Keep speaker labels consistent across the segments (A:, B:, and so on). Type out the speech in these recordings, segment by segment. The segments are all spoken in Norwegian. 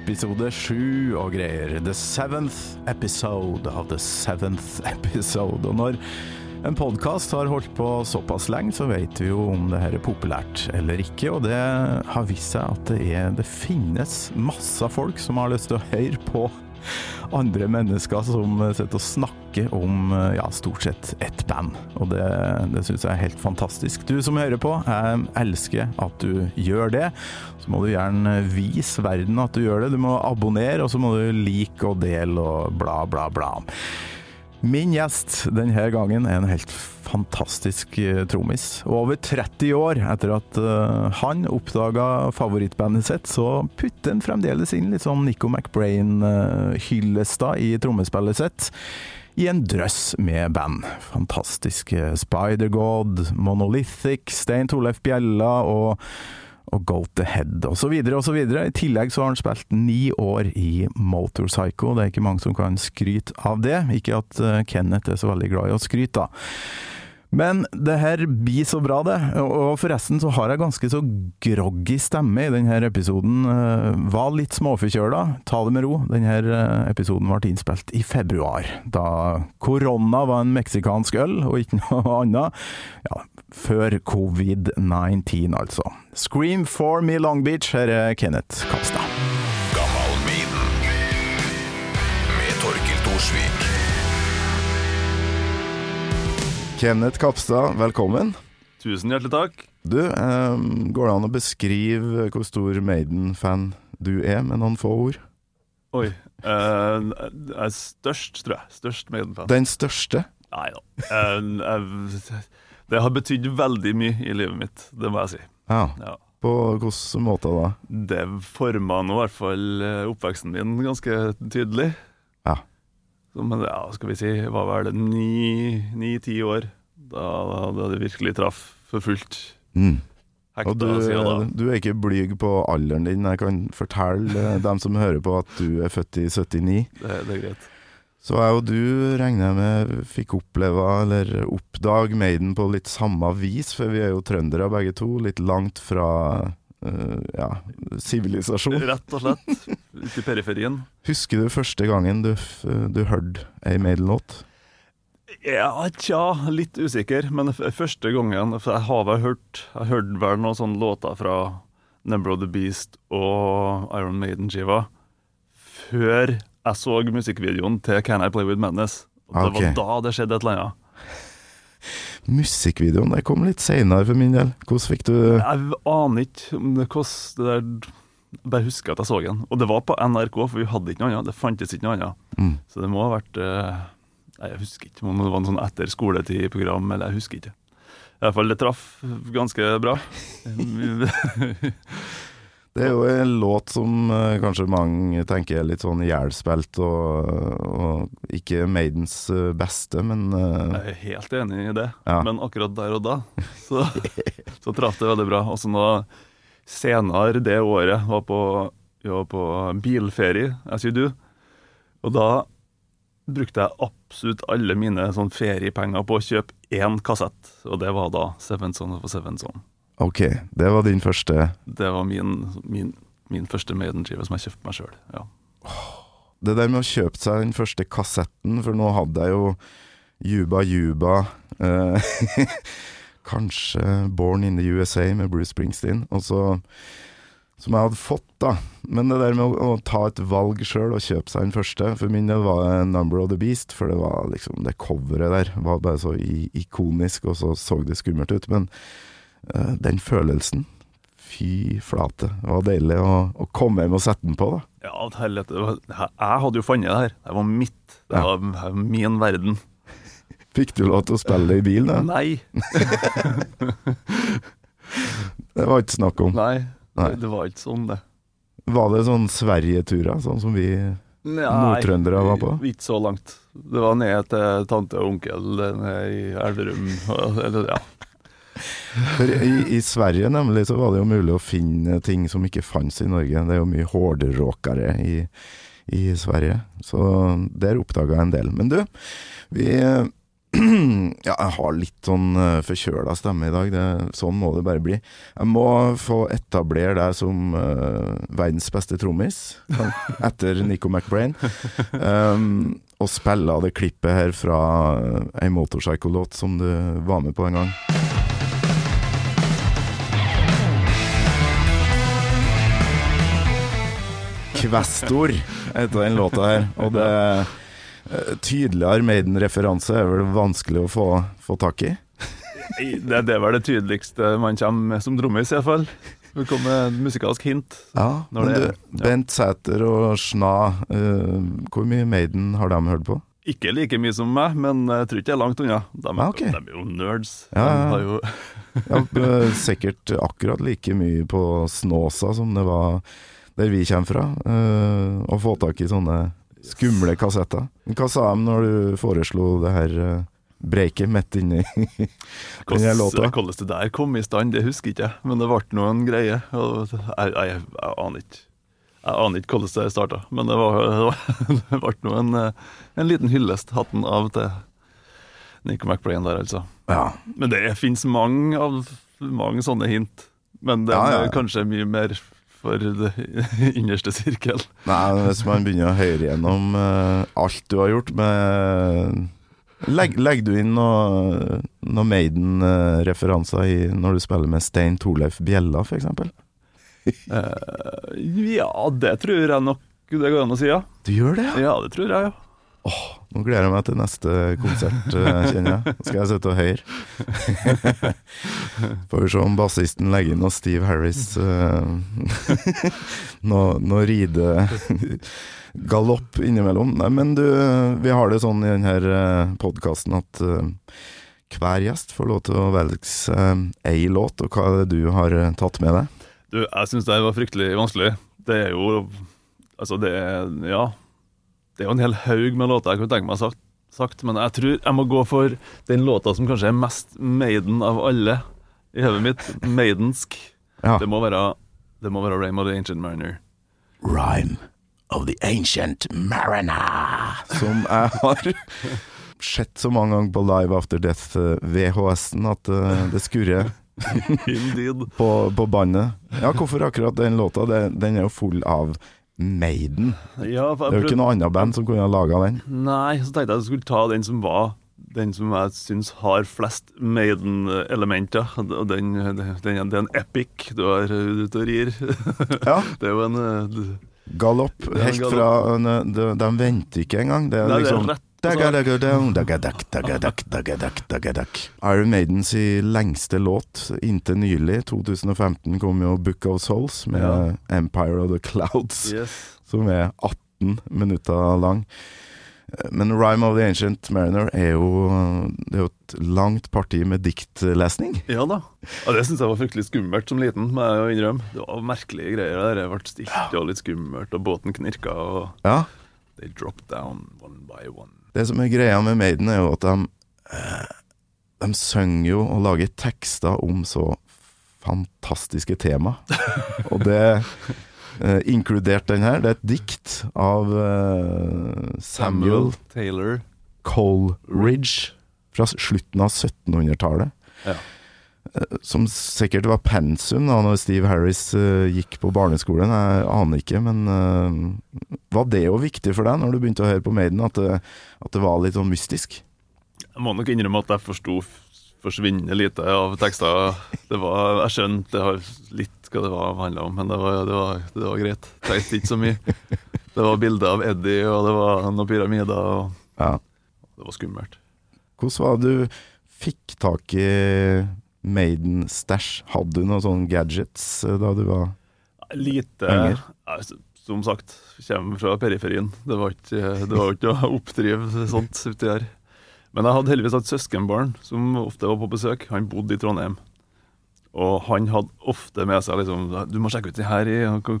A: episode sju og greier. The seventh episode of the seventh episode. Og når en podkast har holdt på såpass lenge, så vet vi jo om det her er populært eller ikke. Og det har vist seg at det, er, det finnes masse folk som har lyst til å høre på andre mennesker som sitter og snakker om ja, stort sett ett band. Og det, det syns jeg er helt fantastisk. Du som hører på, jeg elsker at du gjør det. Så må du gjerne vise verden at du gjør det. Du må abonnere, og så må du like og dele og bla, bla, bla. Min gjest denne gangen er en helt fantastisk eh, trommis. Og over 30 år etter at uh, han oppdaga favorittbandet sitt, så putter han fremdeles inn litt sånn Nico McBrain-hyllester uh, i trommespillet sitt. I en drøss med band. Fantastiske Spider-God, Monolithic, Stein Torleif Bjella og og Go to Head osv. osv. I tillegg så har han spilt ni år i Motorpsycho. Det er ikke mange som kan skryte av det. Ikke at eh, Kenneth er så veldig glad i å skryte, da. Men det her blir så bra, det. Og forresten så har jeg ganske så groggy stemme i denne episoden. Eh, var litt småforkjøla. Ta det med ro. Denne eh, episoden ble innspilt i februar. Da korona var en meksikansk øl, og ikke noe annet. Ja, før covid-19, altså. Scream for me Long Beach. Her er Kenneth Kapstad.
B: Gammal med Torkil Thorsvik.
A: Kenneth Kapstad, velkommen.
C: Tusen hjertelig takk.
A: Du, eh, går det an å beskrive hvor stor Maiden-fan du er, med noen få ord?
C: Oi. eh, jeg er størst, tror jeg. Størst Maiden-fan.
A: Den største?
C: Nei da. Eh, jeg- det har betydd veldig mye i livet mitt, det må jeg si.
A: Ja.
C: Ja.
A: På hvilken måte da?
C: Det forma nå i hvert fall eh, oppveksten min ganske tydelig.
A: Ja.
C: Så, men ja, skal vi si, hva var det, ni-ti år? Da, da det virkelig traff for fullt.
A: Mm.
C: Hekta
A: Og du, du er ikke blyg på alderen din. Jeg kan fortelle eh, dem som hører på at du er født i 79.
C: Det, det er greit.
A: Så jeg og du regner jeg med fikk oppleve, eller oppdage Maiden på litt samme vis, for vi er jo trøndere begge to. Litt langt fra uh, ja, sivilisasjon.
C: Rett og slett. Ute i periferien.
A: Husker du første gangen du, du hørte ei Maiden-låt?
C: Ja, tja, litt usikker. Men første gangen For jeg har vel hørt Jeg hørte vel noen sånne låter fra Number of the Beast og Iron Maiden-skiva før jeg så musikkvideoen til Can I Play With Madness. Og det
A: okay.
C: var da det skjedde et eller annet.
A: Musikkvideoen det kom litt seinere for min del. Hvordan fikk du
C: Jeg aner ikke om det hvordan det der bare husker at jeg så den. Og det var på NRK, for vi hadde ikke noe annet. Det fantes ikke noe annet.
A: mm.
C: Så det må ha vært Nei, jeg husker ikke om det var en sånn etter skoletid-program, eller jeg husker ikke. I hvert fall, det traff ganske bra.
A: Det er jo en låt som uh, kanskje mange tenker er litt sånn jævlspilt, og, og ikke Maidens eh, beste, men uh,
C: Jeg er helt enig i det,
A: Ja.
C: men akkurat der og da så, så traff det veldig bra. Og så nå senere det året var på, var på bilferie, as you do, og da brukte jeg absolutt alle mine sånn feriepenger på å kjøpe én kassett, og det var da Seven Son of a Seven Son.
A: Ok, det var din første
C: Det var min, min, min første Maiden-skive som jeg kjøpte meg sjøl. Ja.
A: Det der med å kjøpe seg den første kassetten, for nå hadde jeg jo Juba Juba eh, Kanskje Born in the USA med Bruce Springsteen. Og så Som jeg hadde fått, da. Men det der med å, å ta et valg sjøl og kjøpe seg den første, for min del var det 'Number of the Beast', for det var liksom Det coveret der var bare så ikonisk, og så så det skummelt ut. Men den følelsen Fy flate. Det var deilig å, å komme hjem og sette den på, da.
C: Ja, helvete. Jeg hadde jo funnet det her. Det var mitt. Det var ja. min verden.
A: Fikk du lov til å spille det i bil, da?
C: Nei.
A: Det var ikke snakk om.
C: Nei.
A: Nei.
C: Det, det var ikke sånn, det.
A: Var det sånn Sverige-turer, sånn som vi Nordtrøndere var på?
C: Nei, Ikke så langt. Det var ned til tante og onkel ned i Elverum. Eller, ja.
A: For i, I Sverige nemlig så var det jo mulig å finne ting som ikke fantes i Norge. Det er jo mye hårdråkere i, i Sverige, så der oppdaga jeg en del. Men du, vi, Ja, jeg har litt sånn uh, forkjøla stemme i dag. Det, sånn må det bare bli. Jeg må få etablere deg som uh, verdens beste trommis etter Nico McBrain. Um, og spille av det klippet her fra ei motorpsykolåt som du var med på en gang. Kvestor heter den låta her. Og det eh, tydeligere Maiden-referanse er vel vanskelig å få, få tak i.
C: Det, det vel det tydeligste man kommer med som trommis, iallfall. Det kommer musikalsk hint.
A: Ja, men du. Bent Sæter og Sna, uh, hvor mye Maiden har de hørt på?
C: Ikke like mye som meg, men jeg tror ikke jeg er langt unna. De,
A: Ah, okay.
C: de er jo nerds.
A: Ja, ja,
C: jo,
A: Ja, sikkert akkurat like mye på Snåsa som det var der vi kommer fra. eh, å få tak i sånne skumle kassetter. Hva sa de når du foreslo det her uh, breiket midt inni den låta?
C: hvordan det der kom i stand, det husker ikke jeg, men det ble nå en greie. Jeg, jeg, jeg aner ikke. Jeg aner ikke hvordan det starta, men det, var, det, ble nå en, eh, en liten hyllest hatten av til Nico McBrain der, altså.
A: Ja.
C: Men det fins mange, av- mange sånne hint. Men det
A: Ja, ja,
C: er kanskje mye mer for det innerste sirkel.
A: Nei, hvis man begynner å høre gjennom uh, alt du har gjort med Legg- Legger du inn noen noe Maiden-referanser når du spiller med Stein Torleif Bjella, f.eks.?
C: uh, ja, det tror jeg nok det går an å si, ja.
A: Du gjør det, ja?
C: Ja, det tror jeg, ja.
A: Nå gleder jeg meg til neste konsert, eh, kjenner jeg. Nå skal jeg sitte og høre. Får vi se om bassisten legger inn noe Steve Harris uh, Noe, noe ridegalopp innimellom. Nei, men du, vi har det sånn i denne podkasten at eh, hver gjest får lov til å velge seg ei låt, og hva er det du har eh, tatt med deg?
C: Du, jeg syns det var fryktelig vanskelig. Det er jo Altså, det er Ja. Det er jo en hel haug med låter jeg kunne tenke meg sagt, sagt, men jeg tror jeg må gå for den låta som kanskje er mest Maiden av alle i hodet mitt. Maidensk.
A: Ja.
C: Det må være Det må være Rainbow the Ancient Mariner.
A: Rhyme of the Ancient Mariner. Som jeg har sett så mange ganger på Live After Death eh, at eh, det skurrer
C: Indeed.
A: på, på bandet. Ja, hvorfor akkurat den låta? Den er jo full av Maiden.
C: Ja,
A: Det er jo ikke noe annet band som kunne ha laga den.
C: Nei, så tenkte jeg at jeg skulle ta den som var den som jeg syns har flest Maiden-elementer. Og den, den, den, er en epic du er ute og rir.
A: Ja,
C: Det er jo en eh,
A: Galopp. Helt fra eh, De, venter ikke engang. Det er
C: Nei, det er
A: liksom
C: rett
A: Iron Maidens i lengste låt inntil nylig, 2015, kom jo Book of Souls med
C: Ja.
A: Empire of the Clouds,
C: Yes.
A: som er 18 minutter lang. Men Rhyme of the Ancient Mariner er jo, det er jo et langt parti med diktlesning.
C: Ja da. Ja, det syns jeg var fryktelig skummelt som liten, må jeg jo innrømme. Det var merkelige greier. Det ble stilt og litt skummelt, og båten knirka, og
A: Ja,
C: they dropped down one by one.
A: Det som er greia med Maiden, er jo at de, eh, de synger jo og lager tekster om så fantastiske tema. Og det eh, inkludert den her. Det er et dikt av eh, Samuel
C: Taylor.
A: Coleridge fra slutten av 1700-tallet.
C: Ja.
A: Eh, Som sikkert var pensum da når Steve Harris uh, gikk på barneskolen. Jeg aner ikke, men uh, var det jo viktig for deg når du begynte å høre på Maiden, at det, at det var litt sånn mystisk?
C: Jeg må nok innrømme at jeg forsto forsvinnende lite av tekster. Det var, jeg skjønte det har litt hva det var handla om, men det var, det var, det var greit. Tenkte ikke så mye. Det var bilder av Eddie, og det var noen pyramider, og
A: Ja.
C: det var skummelt.
A: Hvordan var det du fikk tak i Maiden-stæsj? Hadde du noen sånne gadgets eh, da du var
C: Lite
A: Penger.
C: ja, Som sagt, kommer fra periferien. Det var ikke, det var ikke å oppdrive sånt uti der. Men jeg hadde heldigvis et søskenbarn som ofte var på besøk. Han bodde i Trondheim. Og han hadde ofte med seg liksom Du må sjekke ut den her,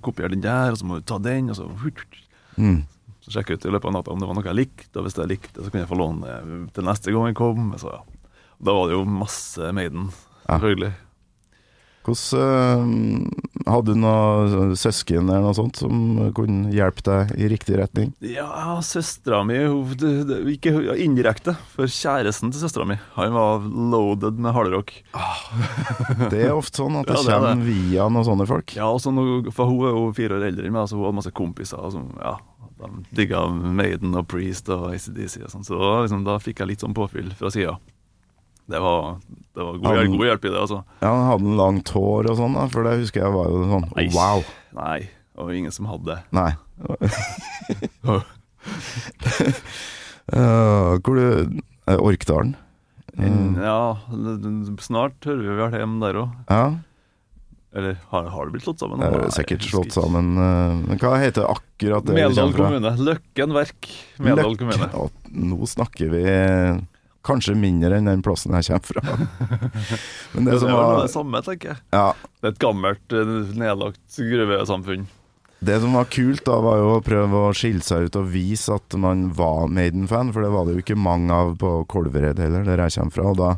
C: kopiere den der, og så må du ta den, og så
A: mm.
C: Så sjekke ut i løpet av natta om det var noe jeg likte, og hvis jeg likte det, så kunne jeg få låne til neste gang jeg kom. Så, ja. Da var det jo masse Maiden. Selvfølgelig.
A: Hvordan, uh, Hadde du noen søsken eller noe sånt som kunne hjelpe deg i riktig retning?
C: Ja, søstera mi det- det- Ikke indirekte, for kjæresten til søstera mi Han var loaded med hardrock.
A: Det er ofte sånn at det
C: Ja, det kommer
A: kommer via noen sånne folk.
C: Ja, også noe, for hun er jo fire år eldre enn meg, så hun hadde masse kompiser som ja, de digga Maiden og Priest og ACDC og sånn. Så liksom, da fikk jeg litt sånn påfyll fra sida. Det var, det var god,
A: Ja,
C: god hjelp i det, altså.
A: Ja, Han hadde en langt hår og sånn, da, for det husker jeg var jo sånn
C: Nei.
A: wow.
C: Nei, det var ingen som hadde det.
A: Nei. Uh, hvor du uh, Orkdalen? Uh,
C: Ja, snart hører vi vel hjemme der òg.
A: ja,
C: Eller har, har det blitt slått sammen?
A: det er sikkert slått sammen. Men hva heter akkurat det?
C: Meldal kommune. Løkken verk. Meldal kommune.
A: Nå snakker vi kanskje mindre enn den plassen jeg kommer fra. Men det
C: Det,
A: som var
C: det samme, tenker jeg.
A: ja,
C: Det er et gammelt, eh, nedlagt gruvesamfunn.
A: Det som var kult, da var jo å prøve å skille seg ut og vise at man var Maiden-fan, for det var det jo ikke mange av på Kolvereid heller, der jeg kommer fra. Og da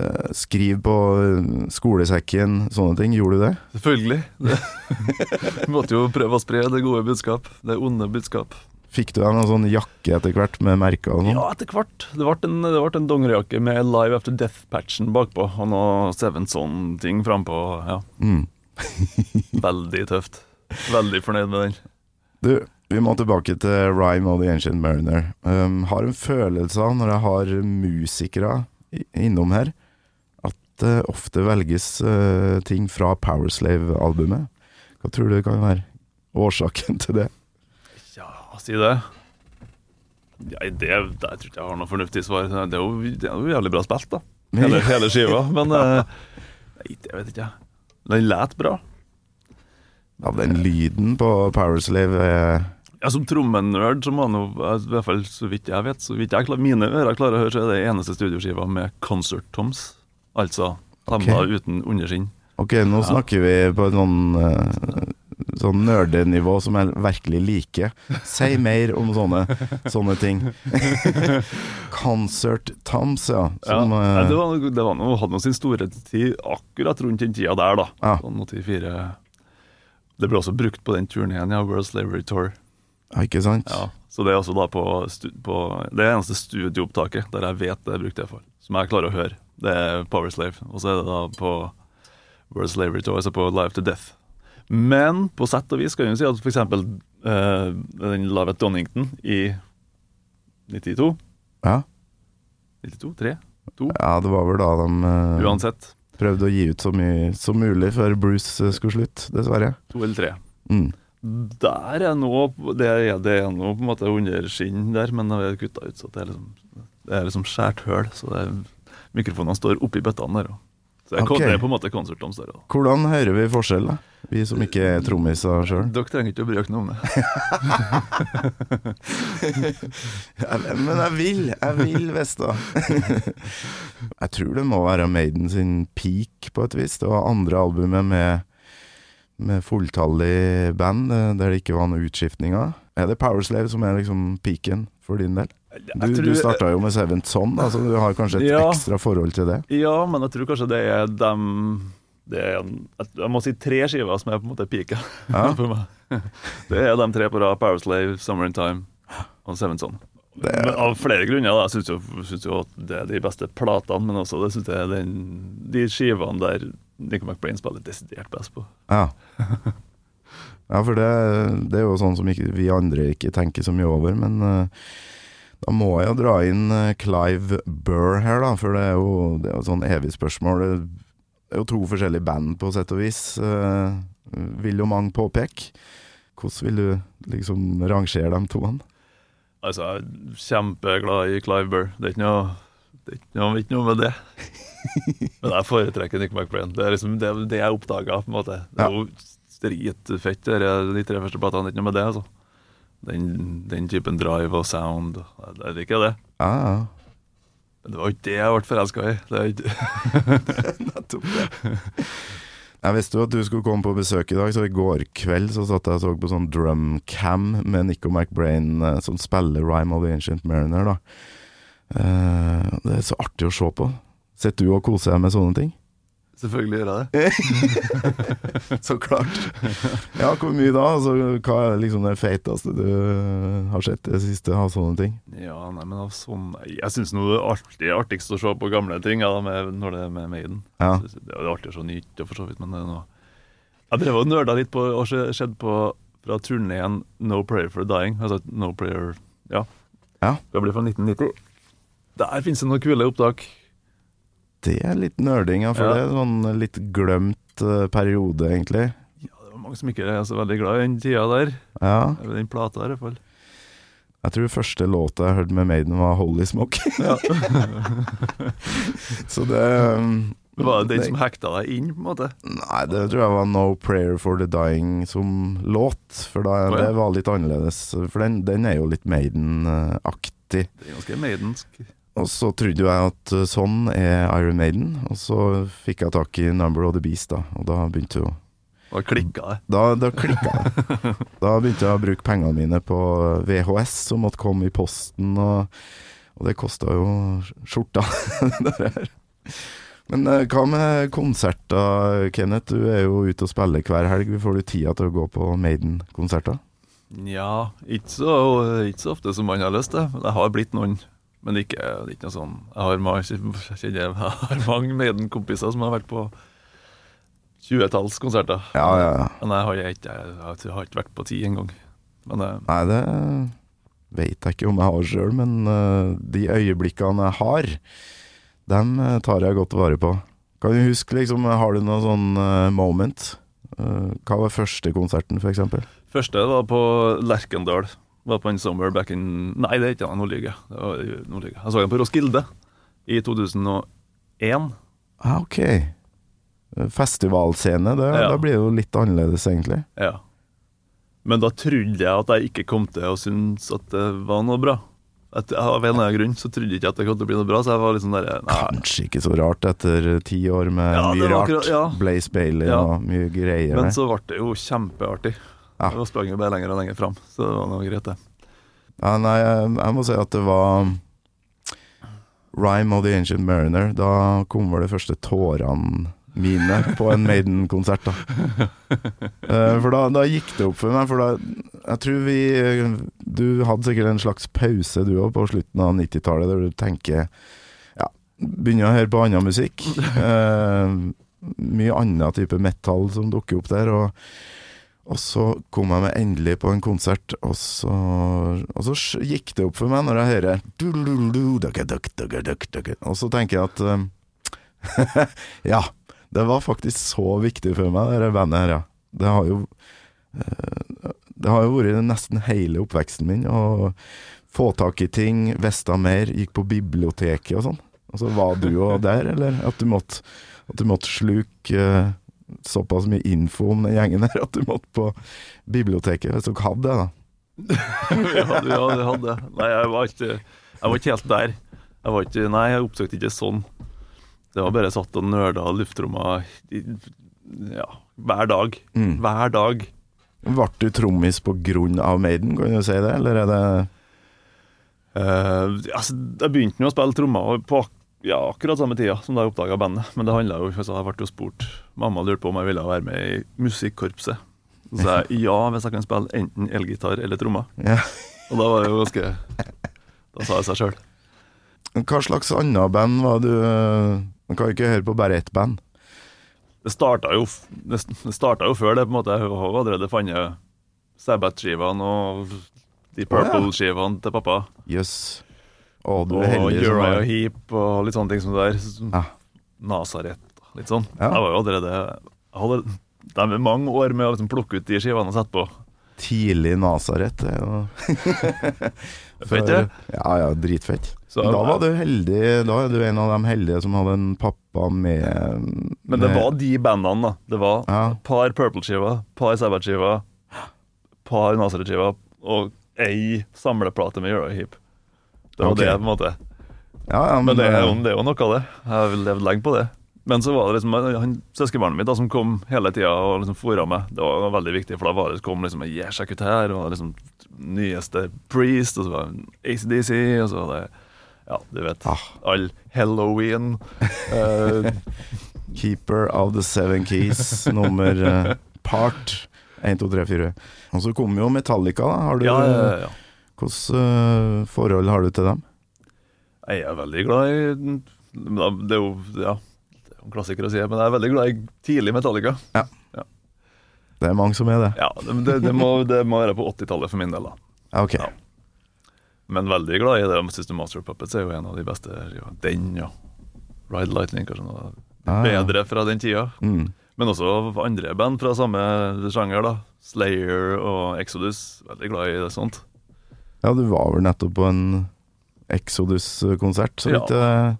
A: eh, Skriv på eh, skolesekken, sånne ting. Gjorde du det?
C: Selvfølgelig. Vi måtte jo prøve å spre det gode budskap. Det onde budskap.
A: Fikk du deg noen sånn jakke etter hvert med merker og sånn?
C: Ja, etter hvert. Det ble en, det ble en dongerijakke med Live After Death-patchen bakpå, og noe Seven Son-ting frampå. Ja,
A: Mm.
C: veldig tøft. Veldig fornøyd med den.
A: Du, vi må tilbake til Rhyme of the Ancient Mariner. Um, har en følelse av, når jeg har musikere innom her, at det ofte velges uh, ting fra Powerslave-albumet. Hva tror du det kan være årsaken til det?
C: Ja, si det. Ja, det, jeg tror ikke jeg har noe fornuftig svar. Det er jo, det er jo jævlig bra spilt, da. Hele, hele skiva. Men uh, nei, det vet ikke jeg. Den let bra.
A: Ja, den lyden på Powerslave eh.
C: Ja, Som trommenerd så må han jo, i hvert fall så vidt jeg vet, så vidt jeg klarer, mine ører klarer å høre, så er det eneste studioskiva med concert toms. Altså stemmer uten underskinn.
A: Ok, nå snakker vi på en sånn eh, Sånn nerdenivå som jeg virkelig liker. Si mer om sånne, sånne ting. Concert Toms, ja. Som,
C: ja,
A: eh,
C: det var, det var noe, hadde noe sin store tid akkurat rundt den tida der, da.
A: Ja.
C: Sånn 84. Det ble også brukt på den turneen, ja, World Slavery Tour.
A: ja, ikke sant?
C: Ja, så det er også da på, på Det eneste studioopptaket der jeg vet det er brukt det for, som jeg klarer å høre. Det er Power Slave. Og så er det da på World Slavery Tour, altså på Live to Death. Men på sett og vis kan vi si at f.eks. Uh, den Lavet Donington i 92
A: Ja.
C: 92? 3? 2?
A: ja, det var vel da de uh,
C: Uansett.
A: prøvde å gi ut så mye som mulig før Bruce eh, skulle slutte, dessverre.
C: To eller tre.
A: Mm.
C: Der er nå Det er, det er nå på en måte under skinn der, men det er kutta ut, så det er liksom, det er liksom skjært høl. Så det er, mikrofonene står oppi bøttene der òg. Så det er,
A: Ok.
C: det er på en måte konserttoms der òg.
A: Hvordan hører vi forskjell, da? Vi som ikke er trommiser sjøl.
C: Dere trenger ikke å bry dere noe om det.
A: Men jeg vil, jeg vil vite. jeg tror det må være Maiden sin peak, på et vis. Det var andre albumet med, med fulltallig band, eh, der det ikke var noen utskiftninger. Er det Powerslave som er liksom peaken for din del? Du,
C: Jeg
A: du starta jo med Seventh Son, så altså, du har kanskje et
C: Ja.
A: ekstra forhold til det?
C: Ja, men jeg tror kanskje det er dem det er, Jeg må si tre skiver som er på en måte pika
A: Ja.
C: for meg. Det er de tre på rad. Powerslave, Summer in Time og Sevenson.
A: Det er-
C: Av flere grunner. da Jeg syns jo, synes jo at det er de beste platene, men også det synes jeg er den, de skivene der Nico McBrain spiller desidert best på.
A: Ja. Ja, for det, det er jo sånn som ikke, vi andre ikke tenker så mye over, men eh, da må jeg jo dra inn eh, Clive Burr her, da, for det er jo, det er jo et sånn evig spørsmål. Det er jo to forskjellige band, på sett og vis, eh, vil jo mange påpeke. Hvordan vil du liksom rangere de to?
C: Altså, jeg er kjempeglad i Clive Burr. Det er ikke noe, det er ikke noe, ikke noe med det. Men jeg foretrekker Nick McBrain. Det er liksom det, det jeg oppdaga. på en måte. Det er jo dritfett, det er de tre første platene. Det er ikke noe med det. altså. Den, den typen drive og sound. Jeg liker det.
A: Ja.
C: Men det var jo ikke det jeg ble forelska i. Det er ikke,
A: Nettopp det. Jeg visste jo at du skulle komme på besøk i dag, så i går kveld så satt jeg og så på sånn drumcam med Nico McBrain eh, som spiller Rhyme of the Ancient Mariner, da. Eh, det er så artig å se på. Sitter du og koser deg med sånne ting?
C: Selvfølgelig gjør jeg det.
A: Så klart. Ja, hvor mye da? Altså, hva er liksom det feiteste du har sett i det siste av sånne ting?
C: Ja, nei, men av sånne Jeg syns det er alltid artigst å se på gamle ting ja, med, når det er med Maiden.
A: Ja.
C: Det er artig alltid så nytt, for så vidt, men det er noe Jeg drev og nerda litt på og se- sett på fra turneen No Prayer for Dying. Altså No Prayer Ja.
A: Ja.
C: Det blir fra 1990. Der finnes det noen kule opptak.
A: Det er litt nerding, ja, for
C: Ja.
A: det er sånn litt glemt uh, periode, egentlig.
C: Ja, det var mange som ikke er så veldig glad i den tida der.
A: Ja.
C: Eller Den plata, i hvert fall.
A: Jeg tror første låta jeg hørte med Maiden, var 'Holy Smoke'.
C: Ja.
A: Så det um,
C: Var det den som hekta deg inn, på en måte?
A: Nei, det tror jeg var 'No Prayer for the Dying' som låt. For da,
C: oh, ja.
A: det var litt annerledes. For den, den er jo litt Maiden-aktig.
C: Det er ganske maidensk.
A: Og så trodde jo jeg at sånn er Iron Maiden, og så fikk jeg tak i 'Number of the Beast', da. Og da begynte jo
C: Da klikka det.
A: Da, da klikka det. Da begynte jeg å bruke pengene mine på VHS, som måtte komme i posten, og, og det kosta jo skjorta. det der. Men eh, hva med konserter, Kenneth? Du er jo ute og spiller hver helg. Får du tida til å gå på Maiden-konserter?
C: Nja, ikke ikke så ofte som man har lyst til. Det har blitt noen, men ikke, det er ikke noe sånn Jeg har jeg har mange Maiden-kompiser som har vært på 20-tallskonserter.
A: Ja, ja, ja.
C: Men jeg har, ikke, jeg, har- jeg har ikke vært på ti engang. Eh,
A: Nei, det vet jeg ikke om jeg har sjøl, men uh, de øyeblikkene jeg har, dem eh, tar jeg godt vare på. Kan du huske, liksom, har du noe sånn uh, moment? Uh, hva var første konserten, eksempel?
C: første var på Lerkendal. Var på en Summer back in Nei, det er ikke han, nå lyver jeg. Jeg. Så den på Roskilde i 2001.
A: Ah, ok. Festivalscene, det,
C: Ja.
A: da blir det jo litt annerledes, egentlig.
C: Ja. Men da trodde jeg at jeg ikke kom til å synes at det var noe bra. At, av en eller annen grunn så trodde jeg ikke at det kom til å bli noe bra, så jeg var liksom der Nei,
A: Kanskje ikke så rart etter ti år med
C: Ja,
A: mye rart.
C: akkurat- ja.
A: Blaze Bailey
C: Ja.
A: og mye greier.
C: Men så ble det jo kjempeartig.
A: Ja.
C: Da sprang jo bare lenger og lenger fram, så det var noe greit, det.
A: Ja, nei, jeg, jeg må si at det var Rhyme of the Ancient Mariner. Da kom vel de første tårene mine på en Maiden-konsert, da. Eh, for da, da gikk det opp for meg, for da Jeg tror vi Du hadde sikkert en slags pause, du òg, på slutten av 90-tallet, der du tenker Ja, begynner å høre på annen musikk. Eh, mye annen type metal som dukker opp der, og og så kom jeg meg endelig på en konsert, og så, og så gikk det opp for meg når jeg hører. Og så tenker jeg at um, Ja, det var faktisk så viktig for meg, det bandet her, ja. Det har jo uh, Det har jo vært nesten hele oppveksten min å få tak i ting, visste mer, gikk på biblioteket og sånn. Og så var du jo der, eller? At du måtte, at du måtte sluke eh, såpass mye info om den gjengen her at du måtte på biblioteket hvis dere hadde det, da.
C: ja, ja, det hadde Nei, jeg var ikke Jeg var ikke helt der. Jeg var ikke, nei, jeg oppsøkte ikke sånn. Det var bare satt og nerda luftromma ja, hver dag.
A: Mm.
C: Hver dag.
A: Ble du trommis på grunn av Maiden, kan du si det, eller er det
C: uh, altså, jeg begynte jo å spille trommer på ak- ja, akkurat samme tida som da jeg oppdaga bandet. Men det handla jo altså, Jeg ble jo spurt Mamma lurte på om jeg ville være med i musikkorpset. Så sa jeg ja, hvis jeg kan spille enten elgitar eller trommer.
A: Ja.
C: Og da var det jo ganske Da sa jeg seg sjøl.
A: Hva slags annet band var du eh, Man kan jo ikke høre på bare ett band.
C: Det starta jo, det starta jo før det, på en måte. Jeg har allerede funnet Sabbath-skivene og de Purple-skivene til pappa.
A: Jøss.
C: Og
A: Euro heldig
C: Uriah Heap og litt sånne ting som det der.
A: Ja.
C: Nazaret, litt sånn.
A: Ja.
C: Jeg var jo allerede hadde, Det er mange år med å liksom plukke ut de skivene og sette på.
A: tidlig Nasaret. Det er jo
C: Fett, det.
A: Ja, ja, dritfett.
C: Så-
A: da var du heldig. Da er du en av de heldige som hadde en pappa med
C: Men det var de bandene, da. Det var
A: Ja.
C: par Purple-skiver, par Sabbath-skiver, par Nasaret-skiver og ei samleplate med Euro Heap. Det var
A: okay.
C: det, på en måte.
A: Ja, ja,
C: Men det er, jo, det er jo noe av det. Jeg har levd lenge på det. Men så var det liksom han, søskenbarnet mitt da, som kom hele tida og liksom fora meg. Det var veldig viktig, for da var det, kom liksom yeah, sjekk ut her, og liksom nyeste Priest, og så var det ACDC, og så var det Ja, du vet.
A: Ah.
C: All Halloween. Uh,
A: Keeper of the Seven Keys, nummer uh, part 1, 2, 3, 4. Og så kommer jo Metallica, da. Har du,
C: Ja, ja, ja.
A: Hvordan eh, forhold har du til dem?
C: Jeg er veldig glad i Det er jo ja, det er en klassiker å si, men jeg er veldig glad i tidlig Metallica.
A: Det er mange som er det.
C: Ja, Det, det, det, må, det må være på 80-tallet for min del. da
A: Ja, ok.
C: Ja. Men veldig glad i det. System Master Puppets er jo en av de beste. Ja, den, ja. Ride Lightning, kanskje noe
A: Ah.
C: bedre fra den tida.
A: Mm.
C: Men også andre band fra samme sjanger. da Slayer og Exodus. Veldig glad i det sånt.
A: Ja, du var vel nettopp på en Exodus-konsert, så
C: Ja.
A: vidt jeg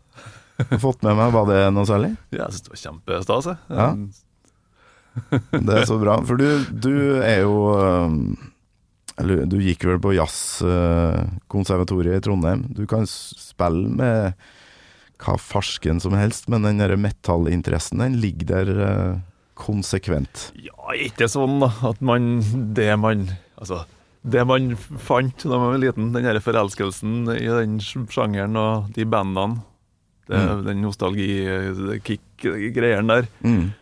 A: har fått med meg. Var det noe særlig?
C: Ja, jeg syns det var kjempestas. jeg.
A: Ja. Det er så bra. For du, du er jo um, Eller du gikk vel på jazzkonservatoriet i Trondheim. Du kan spille med hva farsken som helst, men den der metallinteressen, den ligger der eh, konsekvent.
C: Ja, ikke sånn da at man Det man Altså, det man fant da man var liten, den her forelskelsen i den sjangeren og de bandene, det,
A: Mm.
C: den nostalgi-kick-greien der
A: Mm.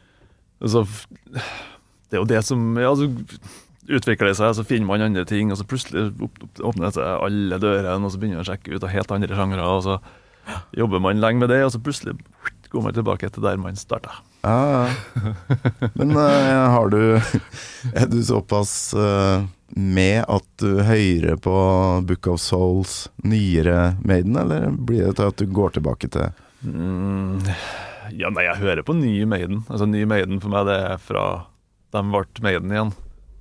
C: altså, Det er jo det som ja, så utvikler det seg, så finner man andre ting, og så plutselig åpner det seg alle dørene, og så begynner man å sjekke ut av helt andre sjangere, og så jobber man lenge med det, og så plutselig går man tilbake til der man starta.
A: Ja, ja. Men uh, har du Er du såpass eh, med at du hører på Book of Souls, nyere Maiden, eller blir det til at du går tilbake til
C: Mm, ja, nei, jeg hører på ny Maiden. Altså, ny Maiden for meg, det er fra de ble Maiden igjen.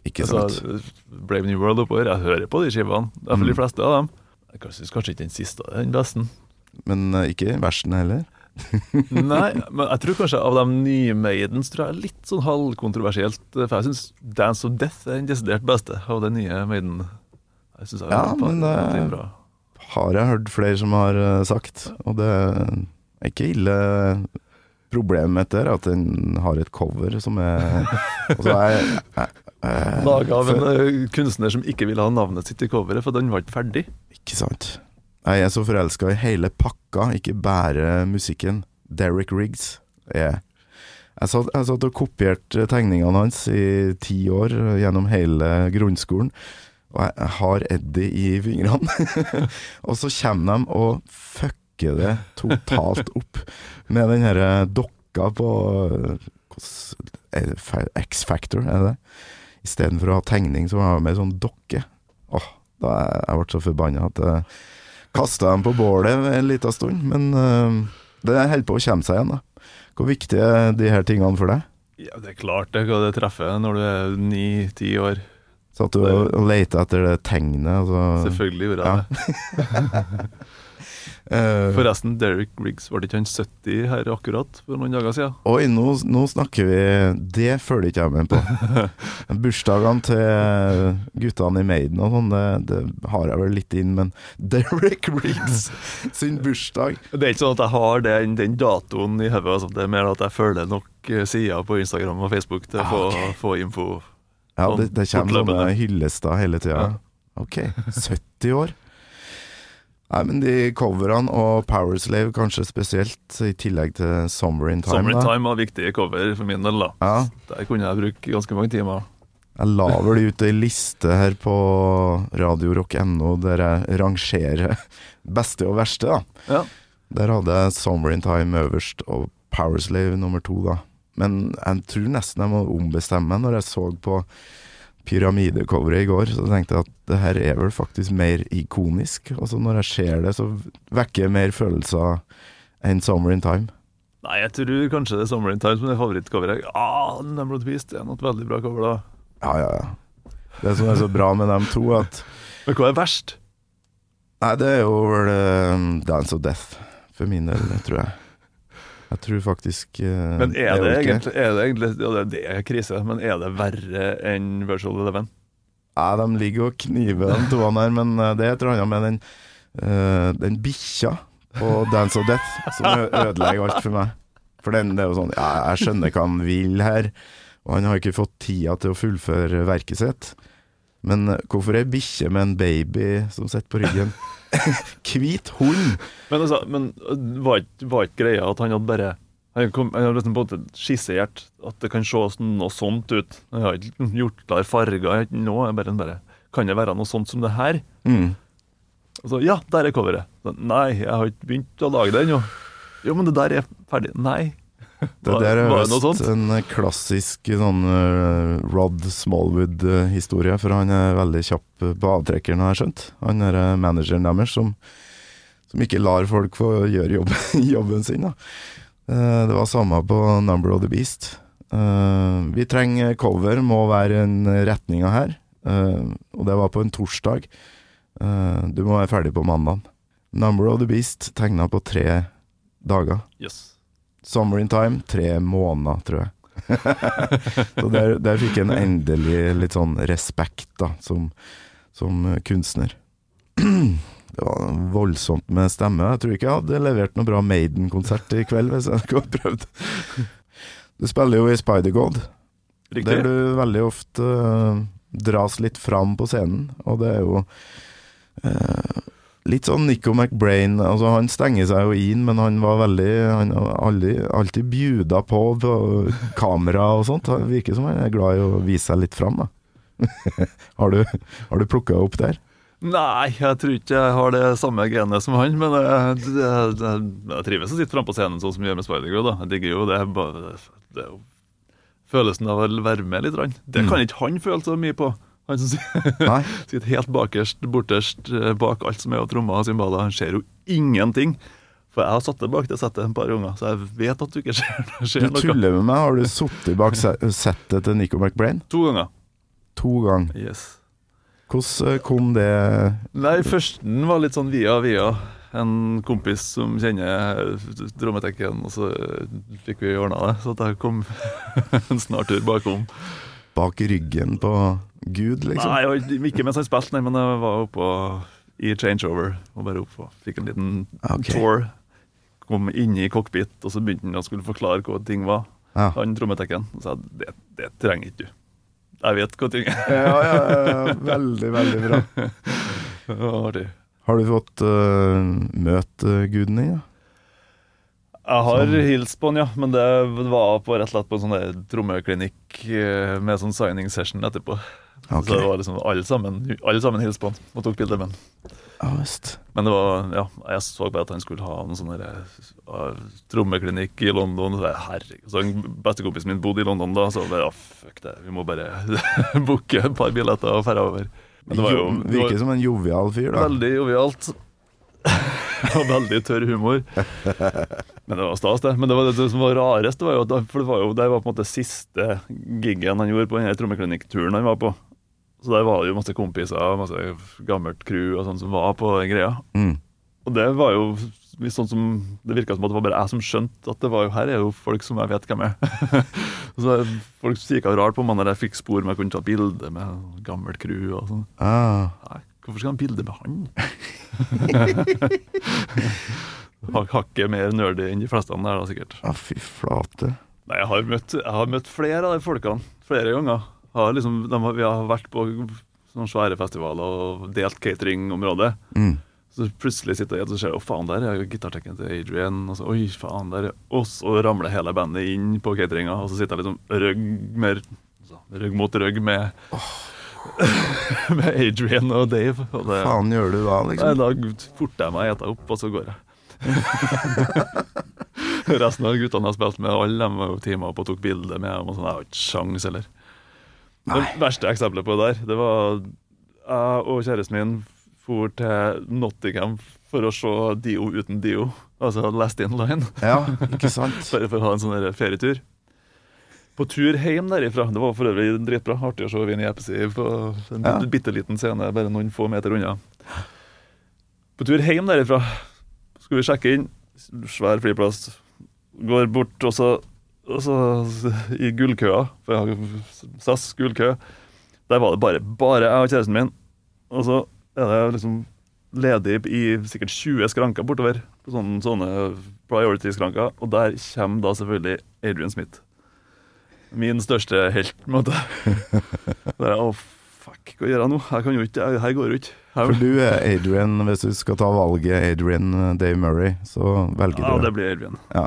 A: Ikke sant?
C: Altså, Brave New World oppover. Jeg hører på de skivene. For
A: Mm.
C: de fleste av dem. Jeg syns kanskje ikke den siste er den beste.
A: Men uh, ikke versen heller?
C: Nei, men jeg tror kanskje av de nye Maidens tror jeg er litt sånn halvkontroversielt. For jeg syns Dance of Death er den desidert beste av den nye Maiden. Jeg synes jeg
A: Ja, men det-
C: veldig bra.
A: Har jeg hørt flere som har eh, sagt, og det er ikke ille. Problemet er at den har et cover som er Og er
C: Laga av en eh, kunstner som ikke ville ha navnet sitt i coveret, for den var ikke ferdig.
A: Ikke sant. Jeg er så forelska i hele pakka, ikke bare musikken. Derek Riggs er Jeg satt, jeg satt og kopierte tegningene hans i ti år eh, gjennom hele grunnskolen. Og jeg, jeg har Eddie i fingrene. og så kommer de og fucker det totalt opp med den herre dokka på eh? X-Factor, er det det? Istedenfor å ha tegning, så har de med sånn dokke. Åh, da jeg, jeg ble så forbanna at jeg kasta dem på bålet en liten stund. Men uh, det holder på å komme seg igjen, da. Hvor viktig er de her tingene for deg?
C: Ja, det er klart det hva det treffer når du er ni-ti år.
A: Satt du og, leita etter det tegnet? Altså,
C: Selvfølgelig gjorde jeg det.
A: Eh,
C: Forresten, Derek Riggs, var det ikke han 70 her akkurat for noen dager siden?
A: Oi, nå, nå snakker vi Det følger ikke jeg med på. Bursdagene til guttene i Maiden og sånn, det, det har jeg vel litt inn, men Derek Riggs sin bursdag
C: Det er ikke sånn at jeg har den, den datoen i hodet. Altså. Det er mer at jeg følger nok eh, sider på Instagram og Facebook til å
A: Ah,
C: få,
A: ok.
C: få info.
A: Ja, det, det kommer sånne hyllester hele tida.
C: Ja.
A: Ok, 70 år. Nei, men de coverne og Powerslave kanskje spesielt, i tillegg til Summer in Time.
C: Summer in
A: da.
C: Time var viktige cover for min del. da
A: Ja,
C: Der kunne jeg bruke ganske mange timer.
A: jeg la vel ut ei liste her på radiorock.no der jeg rangerer beste og verste. da.
C: Ja.
A: Der hadde jeg Summer in Time øverst og Powerslave nummer to, da. Men jeg tror nesten jeg må ombestemme når jeg så på pyramidecoveret i går. Så tenkte jeg at det her er vel faktisk mer ikonisk. Og så når jeg ser det, så vekker det mer følelser enn Summer in Time.
C: Nei, jeg tror kanskje det er Summer in Time som er favorittcoveret. Ah, Number of the Beast er noe veldig bra cover, da.
A: Ja, ja, ja. Det som er så bra med dem to, at
C: Men hva er verst?
A: Nei, det er jo vel eh, Dance of Death, for min del, tror jeg. Jeg tror faktisk uh,
C: Men er det, egentlig, er det egentlig Ja, det, det er krise, men er det verre enn Virtual Eleven?
A: Ja, de ligger og kniver de to her, men eh, det er et eller annet med den, uh, den bikkja på Dance of Death som ødelegger alt for meg. For den, det er jo sånn Ja, jeg skjønner hva han vil her, og han har ikke fått tida til å fullføre verket sitt. Men hvorfor ei bikkje med en baby som sitter på ryggen? Hvit hund!
C: Men, altså, men var ikke var ikke greia at han hadde bare Han hadde liksom måte skissert at det kan se noe sånt ut. Jeg har ikke gjort klar farger. jeg bare, bare Kan det være noe sånt som det her?
A: Mm.
C: Så, ja, der er coveret. Så, Nei, jeg har ikke begynt å lage det ennå. Jo, men det der er ferdig. Nei.
A: Det der er visst en klassisk sånn uh, Rod Smallwood-historie, for han er veldig kjapp på avtrekkeren, har jeg skjønt. Han er eh, manageren deres som, som ikke lar folk få gjøre jobb, jobben sin. Eh, det var samme på Number of the Beast. Uh, vi trenger cover, må være en retninga her. Eh, og det var på en torsdag. Eh, du må være ferdig på mandag. Number of the Beast tegna på tre dager.
C: Yes.
A: Summer in Time, tre måneder, tror jeg. så der, der fikk jeg en endelig litt sånn respekt, da, som, som kunstner. det var voldsomt med stemme. Jeg tror ikke jeg hadde levert noe bra Maiden-konsert i kveld hvis jeg hadde prøvd. Du spiller jo i Spider-God, der du veldig ofte eh, dras litt fram på scenen, og det er jo eh, Litt sånn Nico McBrain. Altså Han stenger seg jo inn, men han var veldig Han aldri, alltid bjuda på, på kamera og sånt. Det virker som han er glad i å vise seg litt fram, da. har du, har du plukka opp der?
C: Nei, jeg tror ikke jeg har det samme genet som han, men jeg, jeg, jeg, jeg trives å sitte framme på scenen sånn som vi gjør med Spider-Girl. Jeg digger jo det. bare- det jo følelsen av å være med litt. Det kan ikke han føle så mye på. Han som sitter helt bakerst, borterst, eh, bak alt som er av trommer og cymbaler. Han ser jo ingenting. For jeg har satt det bak det settet en par ganger, så jeg vet at du ikke ser,
A: Du
C: ser noe.
A: tuller med meg. Har du sittet bak se- settet til Nico McBrain?
C: To ganger.
A: To ganger.
C: Yes.
A: Hvordan eh, kom det
C: Nei, førsten var litt sånn via via. En kompis som kjenner Drommetekken, og så fikk vi ordna det. Så jeg kom en snartur bakom.
A: bak ryggen på Gud, liksom?
C: Nei, jeg ikke mens han spilte, nei, men jeg var oppå i changeover og bare oppå. Fikk en liten
A: okay.
C: tour. Kom inn i cockpit, og så begynte han å skulle forklare hva ting var.
A: Ja.
C: Han trommetekken. Og sa det, det trenger ikke du. Jeg vet hva ting er.
A: Ja, ja, ja, veldig, veldig bra.
C: Artig.
A: Har du fått uh, møte guden din? Ja?
C: Jeg har
A: Sånn.
C: hilst på han, ja, men det var på rett og slett på en sånn trommeklinikk eh, med sånn signing session etterpå.
A: Ok.
C: Så det var liksom alle sammen, alle sammen hilste på han og tok bilde med han. Men det var, ja, jeg så bare at han skulle ha en sånn trommeklinikk i London. Så Herregud, så en Bestekompisen min bodde i London da, så bare, ja, fuck det, vi må bare booke et par billetter og dra over. Men det var jo
A: Jo,
C: det
A: Virker som en jovial fyr, da.
C: veldig jovialt. og veldig tørr humor. Men det var stas, det. Men det, var det som var rarest, det var jo, for det var jo det var på en måte siste giggen han gjorde på den trommeklinikkturen han var på. Så der var det jo masse kompiser og masse gammelt crew og sånn som var på den greia.
A: Mm.
C: Og det var jo sånn som Det virka som at det var bare jeg som skjønte at det var jo her er jo folk som jeg vet hvem er. så Folk kikka rart på meg når jeg fikk spor med jeg kunne ta bilde med gammelt crew og sånn.
A: Ah,
C: Nei, hvorfor skal han bilde med han? Hak- Hakket mer nerdy enn de fleste der, da, sikkert.
A: ah, fy flate.
C: Nei, jeg har møtt, jeg har møtt flere av de folkene flere ganger. Har liksom, de har, vi har vært på sånne svære festivaler og delt cateringområdet.
A: Mm.
C: Så plutselig sitter jeg og ser Å, faen, der er gitartekken til Adrian. Og så, Oi, faen, der er Og så ramler hele bandet inn på cateringa, og så sitter jeg liksom rygg mer så, Rygg mot rygg med Med Adrian og Dave. Og det,
A: Faen gjør du da,
C: Nei,
A: liksom?
C: da forter jeg meg eta opp, og så går jeg. Resten av guttene jeg har spilt med, alle de var jo teama opp og tok bilde med dem. og sånn, Jeg har ikke sjans heller. Det verste eksempelet på det der, det var jeg og kjæresten min for til Nottingham for å se Dio uten Dio. Altså Last In Line.
A: Ja, ikke sant?
C: Bare for å ha en sånn ferietur. På tur hjem derifra. Det var for øvrig dritbra. Artig å se Vinni Eppesi på en
A: Ja.
C: bitte liten scene bare noen få meter unna. På tur hjem derifra skal vi sjekke inn. Svær flyplass. Går bort, og så, og så i gullkøa, for jeg har SAS gullkø, der var det bare, bare jeg og kjæresten min. Og så er det liksom ledig i sikkert 20 skranker bortover. På sånne, sånne priority-skranker. Og der kommer da selvfølgelig Adrian Smith. Min største helt, på en måte. Der, å, fuck, hva gjør jeg nå? Her, kan jo ikke, her går jo ikke.
A: For du er Adrian, hvis du skal ta valget Adrian Dave Murray, så velger
C: ja,
A: du
C: det blir Adrian.
A: Ja.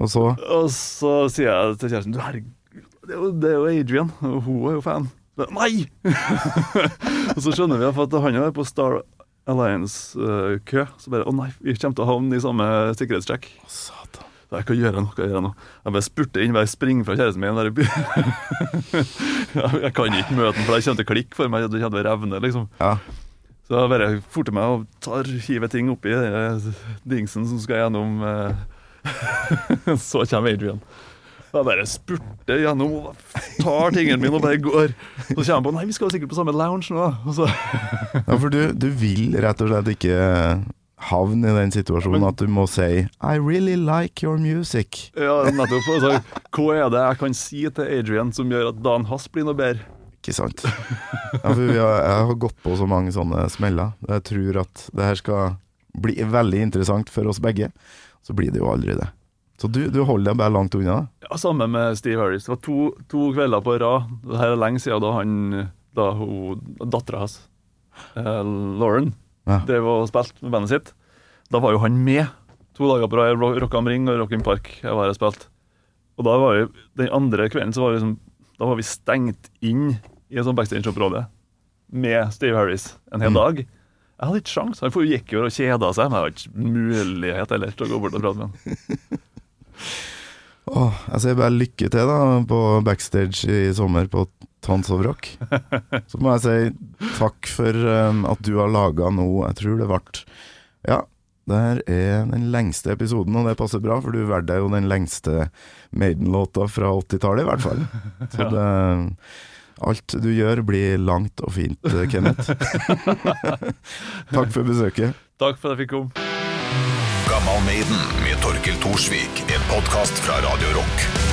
A: Og så
C: Og så sier jeg til kjæresten Du, herregud, det er jo, det er jo Adrian, og hun er jo fan. Nei! og så skjønner vi at han er på Star Alliance-kø. Så bare Å nei, vi kommer til å havne i samme sikkerhetssjekk.
A: Satan.
C: Så jeg kan gjøre noe, gjøre noe. Jeg bare spurte inn, bare springer fra kjæresten min. Der. i by- jeg jeg kan ikke møte den, for det kommer til å klikke for meg. Det kommer til å revne, liksom.
A: Ja.
C: Så jeg bare forter meg og tar, hiver ting oppi den dingsen som skal gjennom eh, Så kommer Adrian. Jeg bare spurter gjennom tar tingene mine og bare går. Så kommer jeg på Nei, vi skal sikkert på samme lounge nå.
A: Ja, for du, du vil rett og slett ikke havne i den situasjonen at du må si I really like your music.
C: ja, nettopp. Altså, hva er det jeg kan si til Adrian som gjør at dagen hans blir noe bedre?
A: Ikke sant? Ja, har, jeg har gått på så mange sånne smeller. Jeg tror at det her skal bli veldig interessant for oss begge. Så blir det jo aldri det. Så du, du holder deg bare langt unna?
C: Ja, Sammen med Steve Harris. Det var to, to kvelder på rad. Det her er lenge siden da han Da dattera hans, eh, Lauren,
A: Ja.
C: drev og spilte med bandet sitt. Da var jo han med to dager på rad. i Rock am Ring og Rock in Park. Jeg var og spilte. Og da var jo den andre kvelden så var liksom Da var vi stengt inn i et sånt backstage-område med Steve Harris en hel
A: Mm.
C: Jeg hadde ikke sjans. Han gikk jo og kjeda seg, men jeg hadde ikke mulighet heller til å gå bort og prate med han.
A: Åh, jeg sier bare lykke til da på backstage i sommer på Tons of Rock. Så må jeg si takk for um, at du har laga noe Jeg tror det ble Ja, det her er den lengste episoden, og det passer bra, for du valgte jo den lengste Maiden-låta fra 80-tallet, i hvert fall. Så det Alt du gjør, blir langt og fint, eh, Kenneth. takk for besøket.
C: Takk for at jeg fikk komme.
B: Gammal Maiden med Torkel Thorsvik. En podkast fra Radio Rock.